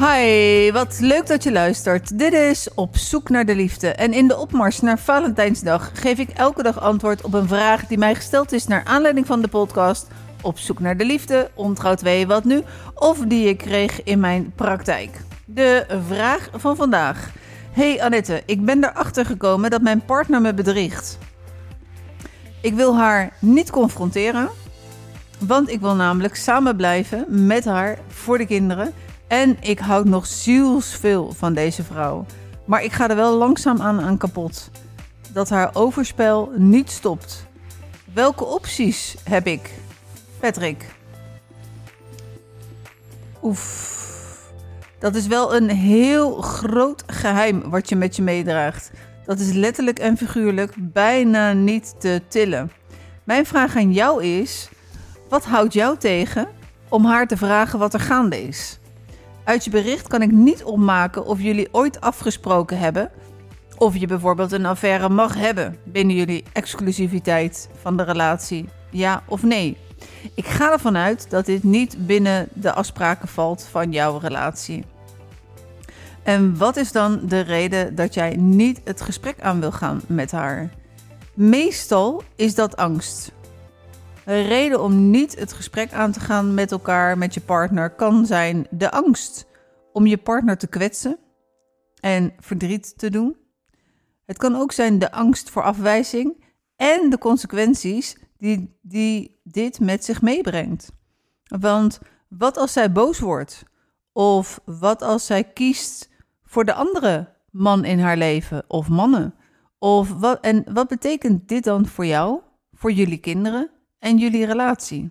Hi, wat leuk dat je luistert. Dit is Op zoek naar de liefde. En in de opmars naar Valentijnsdag geef ik elke dag antwoord op een vraag die mij gesteld is naar aanleiding van de podcast Op zoek naar de liefde, ontrouw 2, wat nu? Of die ik kreeg in mijn praktijk. De vraag van vandaag. Hey Annette, ik ben erachter gekomen dat mijn partner me bedriegt. Ik wil haar niet confronteren, want ik wil namelijk samen blijven met haar voor de kinderen. En ik houd nog zielsveel van deze vrouw. Maar ik ga er wel langzaam aan, aan kapot. Dat haar overspel niet stopt. Welke opties heb ik? Patrick. Oef. Dat is wel een heel groot geheim wat je met je meedraagt. Dat is letterlijk en figuurlijk bijna niet te tillen. Mijn vraag aan jou is: wat houdt jou tegen om haar te vragen wat er gaande is? Uit je bericht kan ik niet opmaken of jullie ooit afgesproken hebben of je bijvoorbeeld een affaire mag hebben binnen jullie exclusiviteit van de relatie. Ja of nee? Ik ga ervan uit dat dit niet binnen de afspraken valt van jouw relatie. En wat is dan de reden dat jij niet het gesprek aan wil gaan met haar? Meestal is dat angst. Een reden om niet het gesprek aan te gaan met elkaar, met je partner, kan zijn de angst om je partner te kwetsen en verdriet te doen. Het kan ook zijn de angst voor afwijzing en de consequenties die, die dit met zich meebrengt. Want wat als zij boos wordt? Of wat als zij kiest voor de andere man in haar leven of mannen? Of wat, en wat betekent dit dan voor jou, voor jullie kinderen en jullie relatie?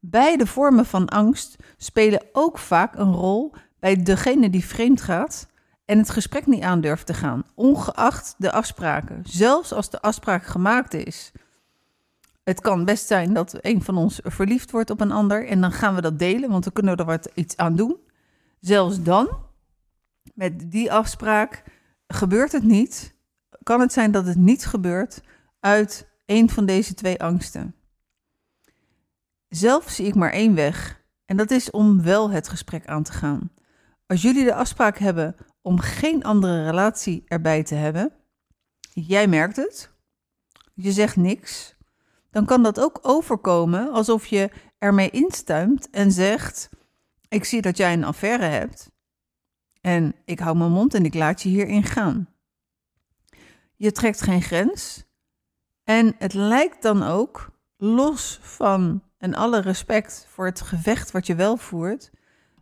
Beide vormen van angst spelen ook vaak een rol bij degene die vreemd gaat en het gesprek niet aandurft te gaan, ongeacht de afspraken, zelfs als de afspraak gemaakt is. Het kan best zijn dat een van ons verliefd wordt op een ander en dan gaan we dat delen, want dan kunnen we er wat iets aan doen. Zelfs dan, met die afspraak, gebeurt het niet. Kan het zijn dat het niet gebeurt uit een van deze twee angsten. Zelf zie ik maar één weg en dat is om wel het gesprek aan te gaan. Als jullie de afspraak hebben om geen andere relatie erbij te hebben, jij merkt het, je zegt niks, dan kan dat ook overkomen alsof je ermee instuimt en zegt: Ik zie dat jij een affaire hebt en ik hou mijn mond en ik laat je hierin gaan. Je trekt geen grens en het lijkt dan ook, los van en alle respect voor het gevecht wat je wel voert,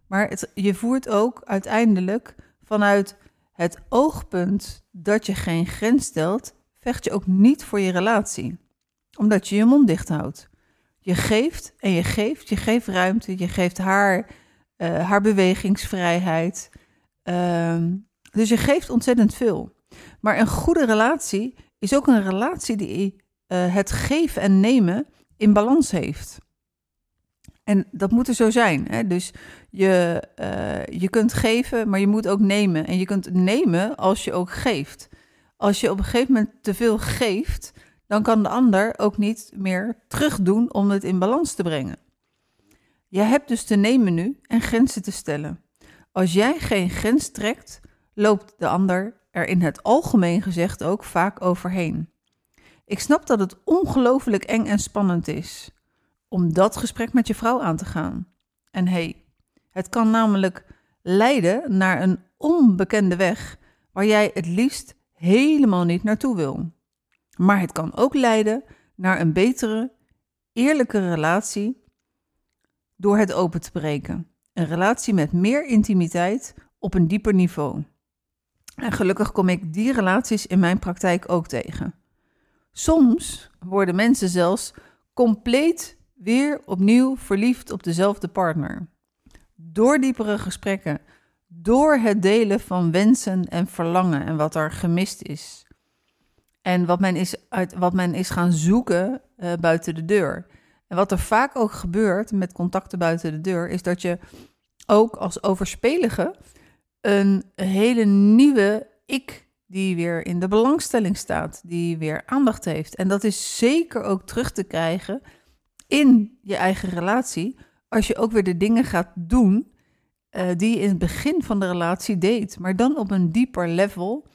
maar je voert ook uiteindelijk vanuit het oogpunt dat je geen grens stelt, vecht je ook niet voor je relatie omdat je je mond dicht houdt. Je geeft en je geeft, je geeft ruimte, je geeft haar, uh, haar bewegingsvrijheid. Uh, dus je geeft ontzettend veel. Maar een goede relatie is ook een relatie die uh, het geven en nemen in balans heeft. En dat moet er zo zijn. Hè? Dus je, uh, je kunt geven, maar je moet ook nemen. En je kunt nemen als je ook geeft. Als je op een gegeven moment te veel geeft, dan kan de ander ook niet meer terugdoen om het in balans te brengen. Je hebt dus te nemen nu en grenzen te stellen. Als jij geen grens trekt, loopt de ander er in het algemeen gezegd ook vaak overheen. Ik snap dat het ongelooflijk eng en spannend is om dat gesprek met je vrouw aan te gaan. En hé, hey, het kan namelijk leiden naar een onbekende weg waar jij het liefst helemaal niet naartoe wil. Maar het kan ook leiden naar een betere, eerlijke relatie door het open te breken. Een relatie met meer intimiteit op een dieper niveau. En gelukkig kom ik die relaties in mijn praktijk ook tegen. Soms worden mensen zelfs compleet weer opnieuw verliefd op dezelfde partner. Door diepere gesprekken, door het delen van wensen en verlangen en wat er gemist is. En wat men is, uit, wat men is gaan zoeken uh, buiten de deur. En wat er vaak ook gebeurt met contacten buiten de deur, is dat je ook als overspelige een hele nieuwe ik die weer in de belangstelling staat, die weer aandacht heeft. En dat is zeker ook terug te krijgen in je eigen relatie, als je ook weer de dingen gaat doen eh, die je in het begin van de relatie deed, maar dan op een dieper level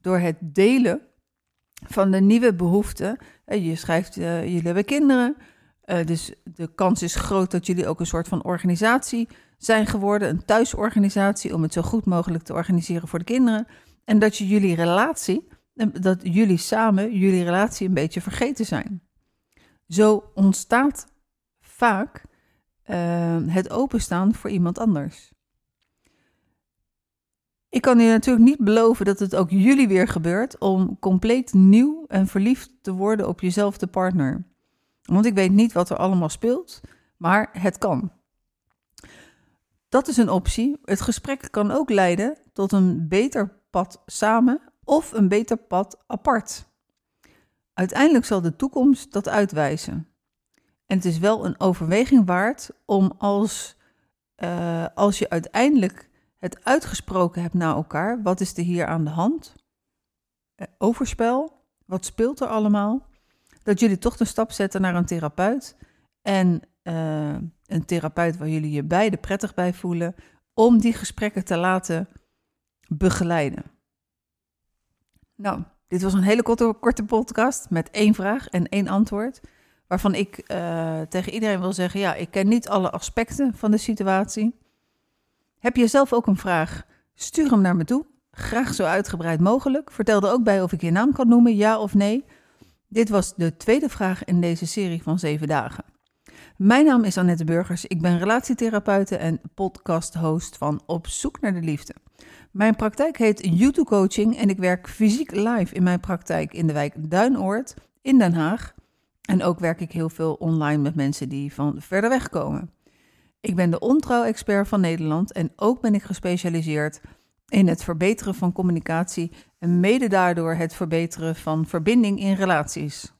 door het delen van de nieuwe behoeften. Uh, je schrijft, uh, jullie hebben kinderen, dus de kans is groot dat jullie ook een soort van organisatie zijn geworden, een thuisorganisatie om het zo goed mogelijk te organiseren voor de kinderen. En dat je jullie relatie, dat jullie samen jullie relatie een beetje vergeten zijn. Zo ontstaat vaak het openstaan voor iemand anders. Ik kan je natuurlijk niet beloven dat het ook jullie weer gebeurt om compleet nieuw en verliefd te worden op jezelfde partner. Want ik weet niet wat er allemaal speelt, maar het kan. Dat is een optie. Het gesprek kan ook leiden tot een beter pad samen of een beter pad apart. Uiteindelijk zal de toekomst dat uitwijzen. En het is wel een overweging waard om als, uh, als je uiteindelijk het uitgesproken hebt naar elkaar. Wat is er hier aan de hand? Eh, overspel. Wat speelt er allemaal? Dat jullie toch de stap zetten naar een therapeut. En uh, een therapeut waar jullie je beide prettig bij voelen. Om die gesprekken te laten begeleiden. Nou, dit was een hele korte, korte podcast met één vraag en één antwoord. Waarvan ik uh, tegen iedereen wil zeggen: ja, ik ken niet alle aspecten van de situatie. Heb je zelf ook een vraag? Stuur hem naar me toe. Graag zo uitgebreid mogelijk. Vertel er ook bij of ik je naam kan noemen, ja of nee. Dit was de tweede vraag in deze serie van zeven dagen. Mijn naam is Annette Burgers. Ik ben relatietherapeute en podcast-host van Op Zoek naar de Liefde. Mijn praktijk heet YouTube Coaching en ik werk fysiek live in mijn praktijk in de wijk Duinoord in Den Haag. En ook werk ik heel veel online met mensen die van verder weg komen. Ik ben de ontrouw-expert van Nederland en ook ben ik gespecialiseerd in het verbeteren van communicatie en mede daardoor het verbeteren van verbinding in relaties.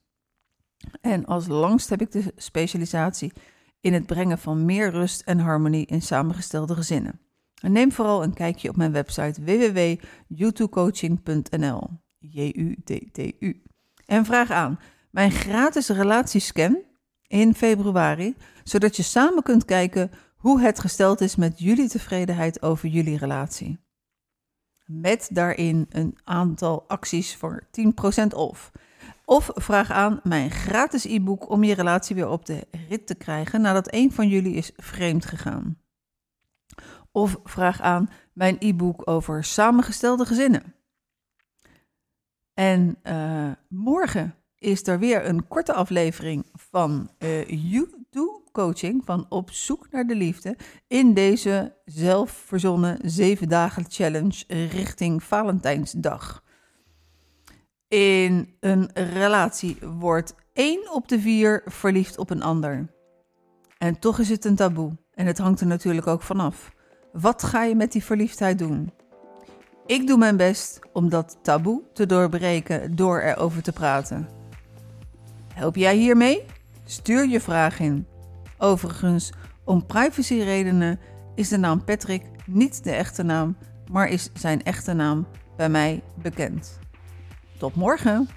En als langst heb ik de specialisatie in het brengen van meer rust en harmonie in samengestelde gezinnen. En neem vooral een kijkje op mijn website www.youtubecoaching.nl. J-U-T-T-U. En vraag aan mijn gratis relatiescan in februari, zodat je samen kunt kijken hoe het gesteld is met jullie tevredenheid over jullie relatie. Met daarin een aantal acties voor 10% off. Of vraag aan mijn gratis e-book om je relatie weer op de rit te krijgen nadat een van jullie is vreemd gegaan. Of vraag aan mijn e-book over samengestelde gezinnen. En uh, morgen is er weer een korte aflevering van uh, YouTube Coaching van Op Zoek naar de Liefde in deze zelfverzonnen zeven dagen challenge richting Valentijnsdag. In een relatie wordt één op de vier verliefd op een ander. En toch is het een taboe en het hangt er natuurlijk ook vanaf. Wat ga je met die verliefdheid doen? Ik doe mijn best om dat taboe te doorbreken door erover te praten. Help jij hiermee? Stuur je vraag in. Overigens, om privacyredenen is de naam Patrick niet de echte naam, maar is zijn echte naam bij mij bekend. Tot morgen.